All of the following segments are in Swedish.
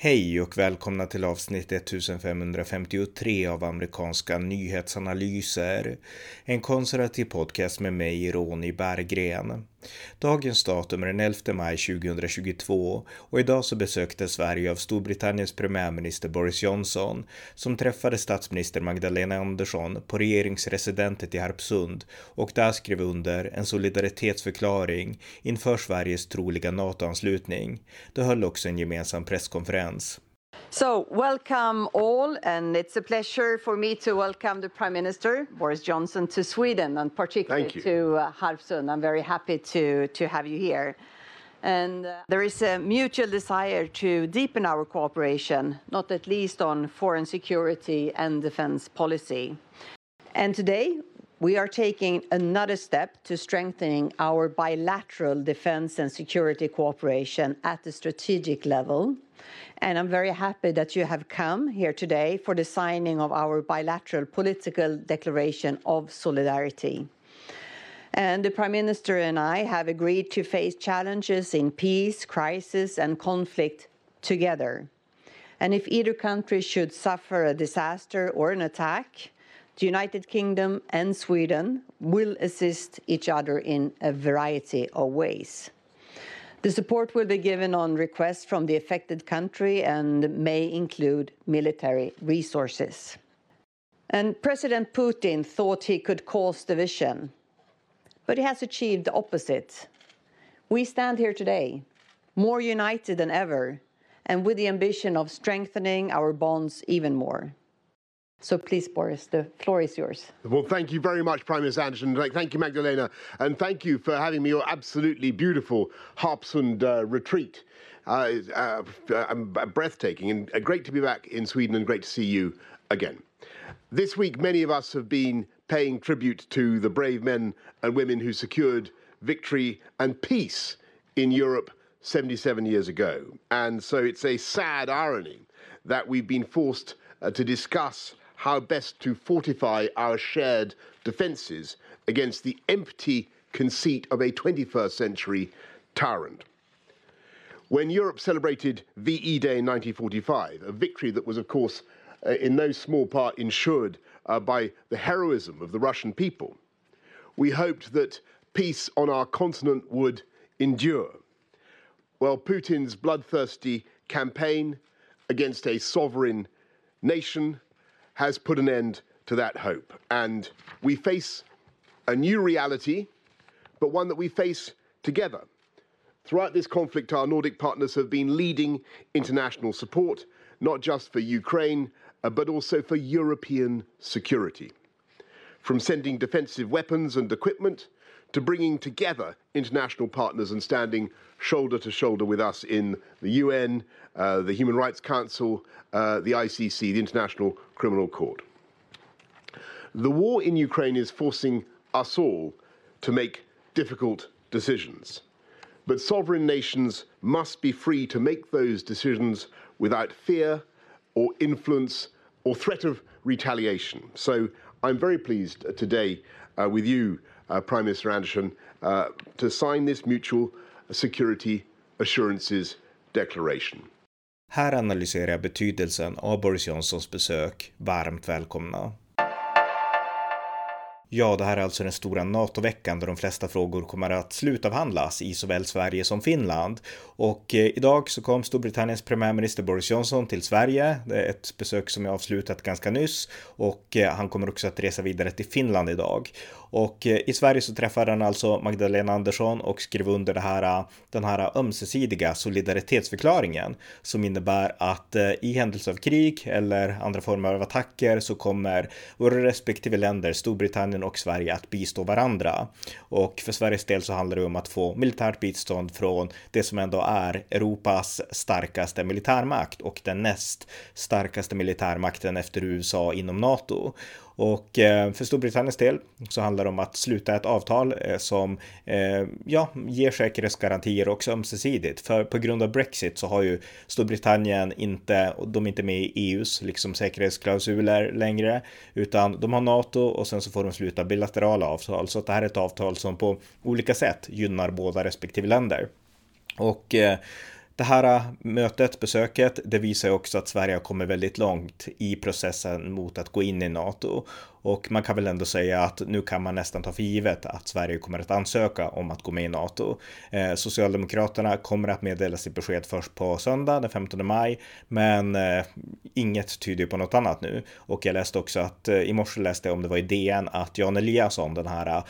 Hej och välkomna till avsnitt 1553 av amerikanska nyhetsanalyser. En konservativ podcast med mig, Ronny Berggren. Dagens datum är den 11 maj 2022 och idag så besökte Sverige av Storbritanniens premiärminister Boris Johnson som träffade statsminister Magdalena Andersson på regeringsresidentet i Harpsund och där skrev under en solidaritetsförklaring inför Sveriges troliga NATO-anslutning. De höll också en gemensam presskonferens. So, welcome all, and it's a pleasure for me to welcome the Prime Minister, Boris Johnson, to Sweden, and particularly to uh, Harpsund. I'm very happy to, to have you here. And uh, there is a mutual desire to deepen our cooperation, not at least on foreign security and defense policy. And today, we are taking another step to strengthening our bilateral defense and security cooperation at the strategic level. And I'm very happy that you have come here today for the signing of our bilateral political declaration of solidarity. And the Prime Minister and I have agreed to face challenges in peace, crisis, and conflict together. And if either country should suffer a disaster or an attack, the United Kingdom and Sweden will assist each other in a variety of ways. The support will be given on request from the affected country and may include military resources. And President Putin thought he could cause division, but he has achieved the opposite. We stand here today, more united than ever, and with the ambition of strengthening our bonds even more. So please, Boris, the floor is yours. Well, thank you very much, Prime Minister Anderson. Thank you, Magdalena. And thank you for having me your absolutely beautiful Harpsund uh, retreat. Uh, uh, uh, breathtaking and uh, great to be back in Sweden and great to see you again. This week, many of us have been paying tribute to the brave men and women who secured victory and peace in Europe 77 years ago. And so it's a sad irony that we've been forced uh, to discuss how best to fortify our shared defences against the empty conceit of a 21st century tyrant. When Europe celebrated VE Day in 1945, a victory that was, of course, uh, in no small part ensured uh, by the heroism of the Russian people, we hoped that peace on our continent would endure. Well, Putin's bloodthirsty campaign against a sovereign nation has put an end to that hope. And we face a new reality, but one that we face together. Throughout this conflict, our Nordic partners have been leading international support, not just for Ukraine, uh, but also for European security. From sending defensive weapons and equipment to bringing together international partners and standing shoulder to shoulder with us in the UN, uh, the Human Rights Council, uh, the ICC, the International Criminal Court. The war in Ukraine is forcing us all to make difficult decisions. But sovereign nations must be free to make those decisions without fear or influence or threat of retaliation. So I'm very pleased today uh, with you, uh, Prime Minister Anderson, uh, to sign this mutual security assurances declaration. Här analyserar jag betydelsen av Boris Johnsons besök. Varmt välkomna. Ja, det här är alltså den stora NATO-veckan där de flesta frågor kommer att slutavhandlas i såväl Sverige som Finland. Och eh, idag så kom Storbritanniens premiärminister Boris Johnson till Sverige. Det är ett besök som är avslutat ganska nyss och eh, han kommer också att resa vidare till Finland idag. Och eh, i Sverige så träffade han alltså Magdalena Andersson och skrev under det här, eh, den här ömsesidiga solidaritetsförklaringen som innebär att eh, i händelse av krig eller andra former av attacker så kommer våra respektive länder, Storbritannien och Sverige, att bistå varandra. Och för Sveriges del så handlar det om att få militärt bistånd från det som ändå är Europas starkaste militärmakt och den näst starkaste militärmakten efter USA inom NATO. Och eh, för Storbritanniens del så handlar det om att sluta ett avtal eh, som eh, ja, ger säkerhetsgarantier också ömsesidigt. För på grund av Brexit så har ju Storbritannien inte, de är inte med i EUs liksom säkerhetsklausuler längre, utan de har NATO och sen så får de sluta bilaterala avtal. Så det här är ett avtal som på olika sätt gynnar båda respektive länder. Och det här äh, mötet, besöket, det visar också att Sverige har kommit väldigt långt i processen mot att gå in i NATO. Och man kan väl ändå säga att nu kan man nästan ta för givet att Sverige kommer att ansöka om att gå med i NATO. Eh, Socialdemokraterna kommer att meddela sitt besked först på söndag den 15 maj, men eh, inget tyder på något annat nu. Och jag läste också att eh, i morse läste jag om det var i DN att Jan Eliasson, den här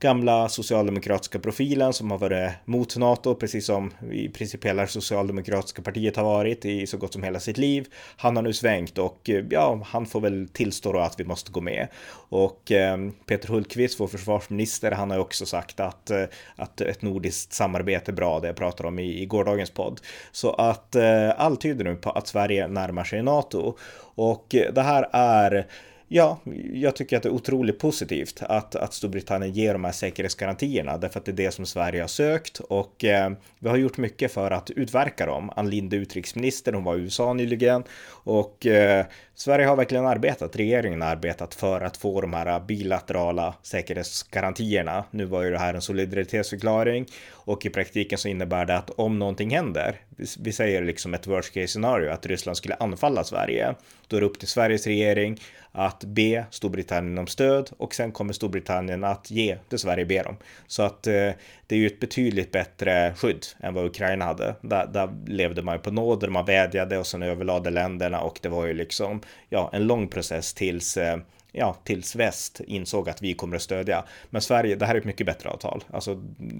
gamla socialdemokratiska profilen som har varit mot NATO, precis som i princip hela socialdemokratiska partiet har varit i så gott som hela sitt liv. Han har nu svängt och eh, ja, han får väl tillstå då att vi måste gå med. Och eh, Peter Hultqvist, vår försvarsminister, han har också sagt att, eh, att ett nordiskt samarbete är bra, det jag pratade om i, i gårdagens podd. Så att eh, allt tyder nu på att Sverige närmar sig NATO. Och eh, det här är Ja, jag tycker att det är otroligt positivt att, att Storbritannien ger de här säkerhetsgarantierna därför att det är det som Sverige har sökt och eh, vi har gjort mycket för att utverka dem. Ann Linde, utrikesminister, hon var i USA nyligen och eh, Sverige har verkligen arbetat, regeringen har arbetat för att få de här bilaterala säkerhetsgarantierna. Nu var ju det här en solidaritetsförklaring och i praktiken så innebär det att om någonting händer, vi säger liksom ett worst case scenario, att Ryssland skulle anfalla Sverige, då är det upp till Sveriges regering att be Storbritannien om stöd och sen kommer Storbritannien att ge det Sverige ber om. Så att eh, det är ju ett betydligt bättre skydd än vad Ukraina hade. Där, där levde man ju på nåder, man vädjade och sen överlade länderna och det var ju liksom ja, en lång process tills eh, ja, tills väst insåg att vi kommer att stödja. Men Sverige, det här är ett mycket bättre avtal. Alltså,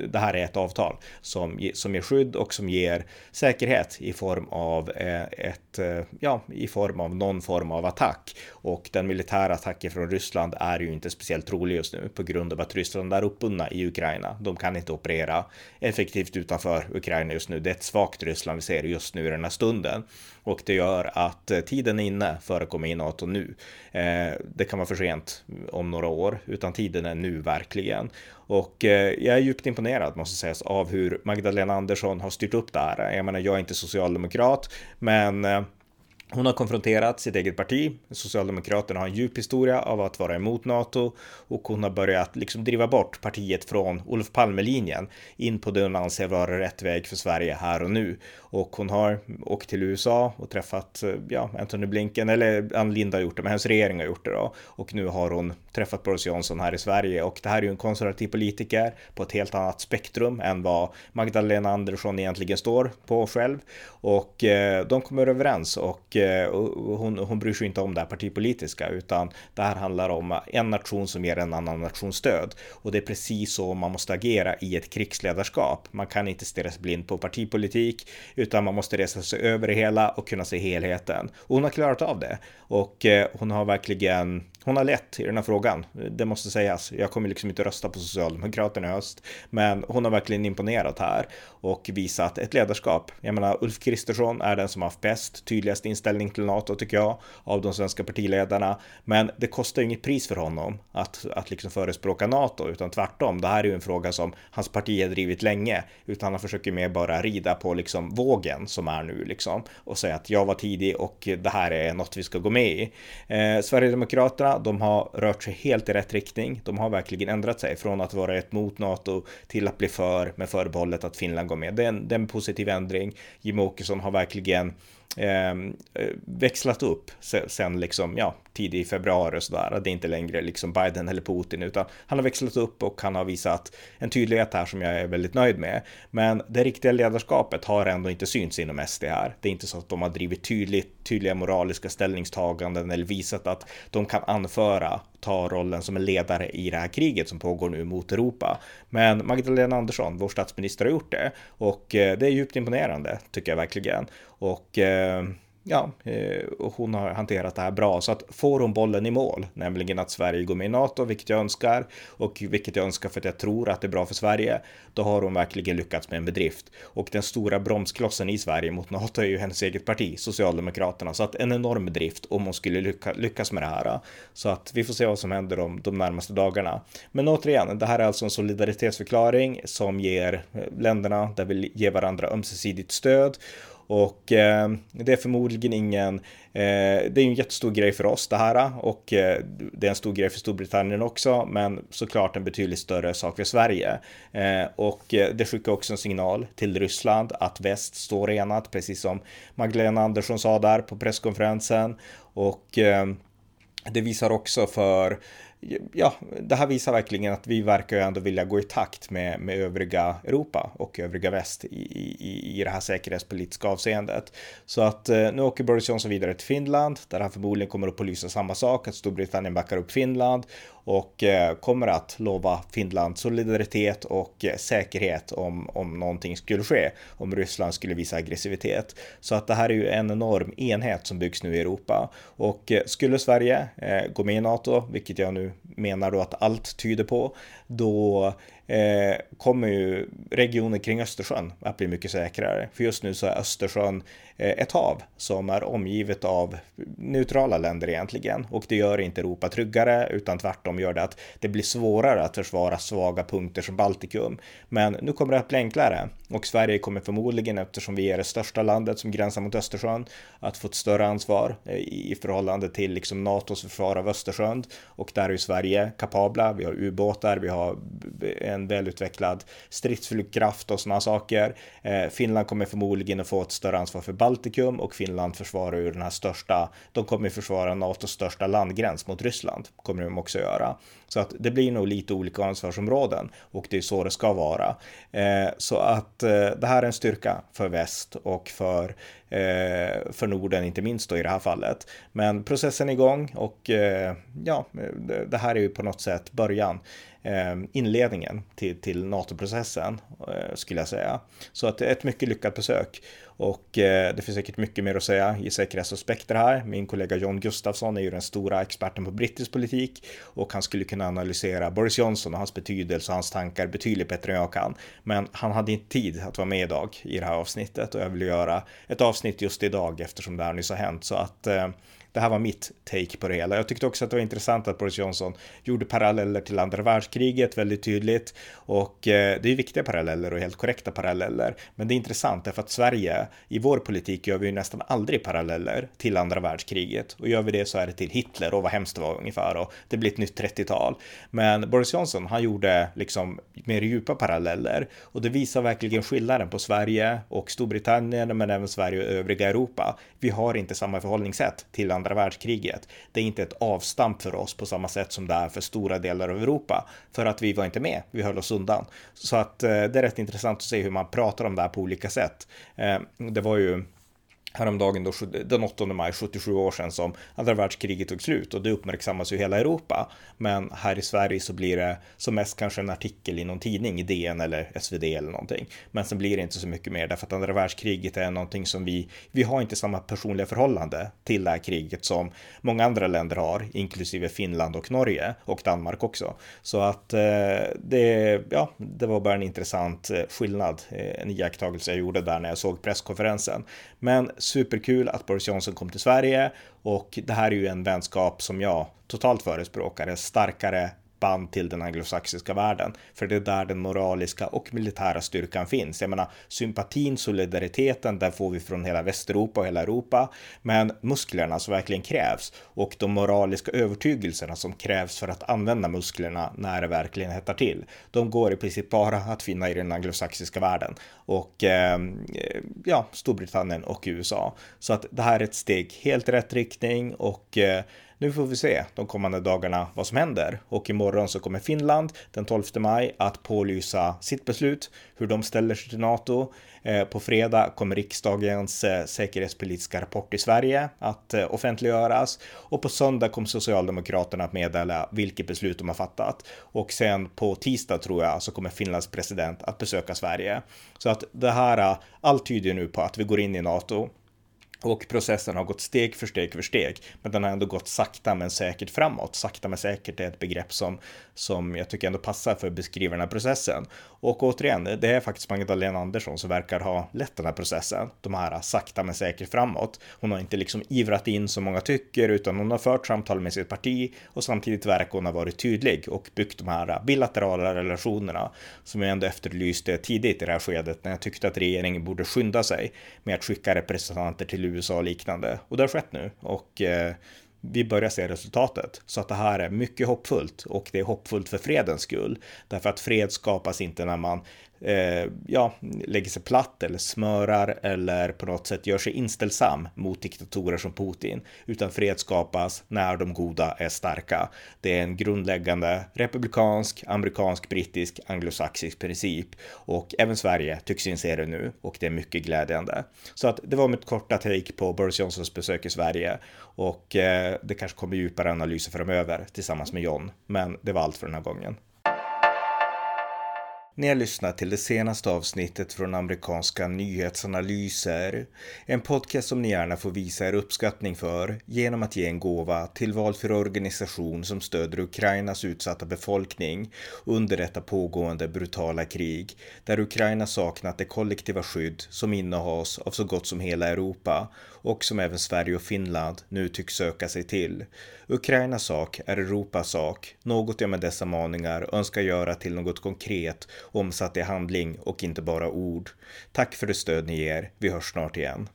det här är ett avtal som, som ger skydd och som ger säkerhet i form av eh, ett, eh, ja, i form av någon form av attack. Och den militära attacken från Ryssland är ju inte speciellt trolig just nu på grund av att Ryssland är uppbundna i Ukraina. De kan inte operera effektivt utanför Ukraina just nu. Det är ett svagt Ryssland vi ser just nu i den här stunden och det gör att eh, tiden är inne för att komma in i NATO nu. Det kan kan vara för sent om några år, utan tiden är nu verkligen. Och eh, jag är djupt imponerad måste sägas av hur Magdalena Andersson har styrt upp det här. Jag menar, jag är inte socialdemokrat, men eh, hon har konfronterat sitt eget parti. Socialdemokraterna har en djup historia av att vara emot NATO och hon har börjat liksom driva bort partiet från Olof Palme-linjen in på det hon anser vara rätt väg för Sverige här och nu. Och hon har åkt till USA och träffat, eh, ja, Antony Blinken, eller Ann Linde har gjort det, men hennes regering har gjort det då. Och nu har hon träffat Boris Johnson här i Sverige och det här är ju en konservativ politiker på ett helt annat spektrum än vad Magdalena Andersson egentligen står på själv. Och eh, de kommer överens och Eh, hon, hon bryr sig inte om det här partipolitiska utan det här handlar om en nation som ger en annan nation stöd. Och det är precis så man måste agera i ett krigsledarskap. Man kan inte stirra sig blind på partipolitik utan man måste resa sig över det hela och kunna se helheten. Och hon har klarat av det och eh, hon har verkligen hon har lätt i den här frågan. Det måste sägas. Jag kommer liksom inte rösta på Socialdemokraterna i höst, men hon har verkligen imponerat här och visat ett ledarskap. Jag menar, Ulf Kristersson är den som har haft bäst, tydligast inställning till NATO tycker jag, av de svenska partiledarna. Men det kostar inget pris för honom att, att liksom förespråka NATO, utan tvärtom. Det här är ju en fråga som hans parti har drivit länge, utan han försöker mer bara rida på liksom vågen som är nu liksom och säga att jag var tidig och det här är något vi ska gå med i. Eh, Sverigedemokraterna de har rört sig helt i rätt riktning. De har verkligen ändrat sig från att vara ett mot NATO till att bli för med förbehållet att Finland går med. Det är en, det är en positiv ändring. Jimmie Åkesson har verkligen Ehm, eh, växlat upp sen liksom, ja, tidig februari och sådär. Det är inte längre liksom Biden eller Putin, utan han har växlat upp och han har visat en tydlighet här som jag är väldigt nöjd med. Men det riktiga ledarskapet har ändå inte synts inom SD här. Det är inte så att de har drivit tydligt, tydliga moraliska ställningstaganden eller visat att de kan anföra ta rollen som en ledare i det här kriget som pågår nu mot Europa. Men Magdalena Andersson, vår statsminister, har gjort det och eh, det är djupt imponerande tycker jag verkligen. Och eh, ja, eh, och hon har hanterat det här bra. Så att får hon bollen i mål, nämligen att Sverige går med i NATO, vilket jag önskar och vilket jag önskar för att jag tror att det är bra för Sverige, då har hon verkligen lyckats med en bedrift. Och den stora bromsklossen i Sverige mot NATO är ju hennes eget parti, Socialdemokraterna. Så att en enorm bedrift om hon skulle lycka, lyckas med det här. Så att vi får se vad som händer om de närmaste dagarna. Men återigen, det här är alltså en solidaritetsförklaring som ger länderna där vi ger varandra ömsesidigt stöd och eh, det är förmodligen ingen, eh, det är ju en jättestor grej för oss det här och eh, det är en stor grej för Storbritannien också, men såklart en betydligt större sak för Sverige. Eh, och eh, det skickar också en signal till Ryssland att väst står enat, precis som Magdalena Andersson sa där på presskonferensen. Och eh, det visar också för ja, det här visar verkligen att vi verkar ju ändå vilja gå i takt med, med övriga Europa och övriga väst i, i, i det här säkerhetspolitiska avseendet. Så att eh, nu åker Boris Johnson vidare till Finland där han förmodligen kommer att polysa samma sak, att Storbritannien backar upp Finland och eh, kommer att lova Finland solidaritet och eh, säkerhet om, om någonting skulle ske, om Ryssland skulle visa aggressivitet. Så att det här är ju en enorm enhet som byggs nu i Europa och eh, skulle Sverige eh, gå med i NATO, vilket jag nu menar då att allt tyder på, då eh, kommer ju regionen kring Östersjön att bli mycket säkrare. För just nu så är Östersjön eh, ett hav som är omgivet av neutrala länder egentligen och det gör inte Europa tryggare utan tvärtom gör det att det blir svårare att försvara svaga punkter som Baltikum. Men nu kommer det att bli enklare och Sverige kommer förmodligen eftersom vi är det största landet som gränsar mot Östersjön att få ett större ansvar eh, i förhållande till liksom NATOs försvar av Östersjön och där är ju Sverige kapabla. Vi har ubåtar, vi har en välutvecklad stridsflygkraft och sådana saker. Eh, Finland kommer förmodligen att få ett större ansvar för Baltikum och Finland försvarar ju den här största, de kommer försvara NATOs största landgräns mot Ryssland, kommer de också göra. Så att det blir nog lite olika ansvarsområden och det är så det ska vara. Eh, så att eh, det här är en styrka för väst och för, eh, för Norden, inte minst då i det här fallet. Men processen är igång och eh, ja, det, här är ju på något sätt början Ehm, inledningen till, till NATO-processen eh, skulle jag säga. Så att det är ett mycket lyckat besök och eh, det finns säkert mycket mer att säga i säkerhetsaspekter här. Min kollega John Gustafsson är ju den stora experten på brittisk politik och han skulle kunna analysera Boris Johnson och hans betydelse och hans tankar betydligt bättre än jag kan. Men han hade inte tid att vara med idag i det här avsnittet och jag vill göra ett avsnitt just idag eftersom det här nyss har hänt så att eh, det här var mitt take på det hela. Jag tyckte också att det var intressant att Boris Johnson gjorde paralleller till andra världskriget väldigt tydligt och eh, det är viktiga paralleller och helt korrekta paralleller. Men det är intressant därför att Sverige i vår politik gör vi ju nästan aldrig paralleller till andra världskriget och gör vi det så är det till Hitler och vad hemskt det var ungefär och det blir ett nytt 30-tal. Men Boris Johnson, han gjorde liksom mer djupa paralleller och det visar verkligen skillnaden på Sverige och Storbritannien men även Sverige och övriga Europa. Vi har inte samma förhållningssätt till andra världskriget. Det är inte ett avstamp för oss på samma sätt som det är för stora delar av Europa, för att vi var inte med, vi höll oss undan. Så att eh, det är rätt intressant att se hur man pratar om det här på olika sätt. Eh, det var ju häromdagen då, den 8 maj, 77 år sedan som andra världskriget tog slut och det uppmärksammas ju hela Europa. Men här i Sverige så blir det som mest kanske en artikel i någon tidning, i DN eller SvD eller någonting. Men sen blir det inte så mycket mer därför att andra världskriget är någonting som vi, vi har inte samma personliga förhållande till det här kriget som många andra länder har, inklusive Finland och Norge och Danmark också. Så att eh, det, ja, det var bara en intressant eh, skillnad, eh, en iakttagelse jag gjorde där när jag såg presskonferensen. Men superkul att Boris Johnson kom till Sverige. Och det här är ju en vänskap som jag totalt förespråkar, en starkare band till den anglosaxiska världen. För det är där den moraliska och militära styrkan finns. Jag menar sympatin, solidariteten, den får vi från hela Västeuropa och hela Europa. Men musklerna som verkligen krävs och de moraliska övertygelserna som krävs för att använda musklerna när det verkligen hettar till. De går i princip bara att finna i den anglosaxiska världen och eh, ja, Storbritannien och USA. Så att det här är ett steg helt i rätt riktning och eh, nu får vi se de kommande dagarna vad som händer och imorgon så kommer Finland den 12 maj att pålysa sitt beslut, hur de ställer sig till NATO. Eh, på fredag kommer riksdagens eh, säkerhetspolitiska rapport i Sverige att eh, offentliggöras och på söndag kommer Socialdemokraterna att meddela vilket beslut de har fattat och sen på tisdag tror jag så kommer Finlands president att besöka Sverige. Så att det här, allt tyder nu på att vi går in i NATO och processen har gått steg för steg för steg, men den har ändå gått sakta men säkert framåt. Sakta men säkert är ett begrepp som, som jag tycker ändå passar för att beskriva den här processen. Och återigen, det är faktiskt Magdalena Andersson som verkar ha lett den här processen. De här sakta men säkert framåt. Hon har inte liksom ivrat in som många tycker, utan hon har fört samtal med sitt parti och samtidigt verkar hon ha varit tydlig och byggt de här bilaterala relationerna som jag ändå efterlyste tidigt i det här skedet när jag tyckte att regeringen borde skynda sig med att skicka representanter till USA och liknande. Och det har skett nu och eh, vi börjar se resultatet. Så att det här är mycket hoppfullt och det är hoppfullt för fredens skull. Därför att fred skapas inte när man eh, ja, lägger sig platt eller smörar eller på något sätt gör sig inställsam mot diktatorer som Putin, utan fred skapas när de goda är starka. Det är en grundläggande republikansk, amerikansk, brittisk, anglosaxisk princip och även Sverige tycks inse det nu och det är mycket glädjande. Så att det var mitt korta take på Boris Johnsons besök i Sverige och eh, det kanske kommer djupare analyser framöver tillsammans med John, men det var allt för den här gången. Ni har lyssnat till det senaste avsnittet från amerikanska nyhetsanalyser. En podcast som ni gärna får visa er uppskattning för genom att ge en gåva till valfri organisation som stöder Ukrainas utsatta befolkning under detta pågående brutala krig, där Ukraina saknat det kollektiva skydd som innehas av så gott som hela Europa och som även Sverige och Finland nu tycks söka sig till. Ukrainas sak är Europas sak, något jag med dessa maningar önskar göra till något konkret omsatt i handling och inte bara ord. Tack för det stöd ni ger. Vi hörs snart igen.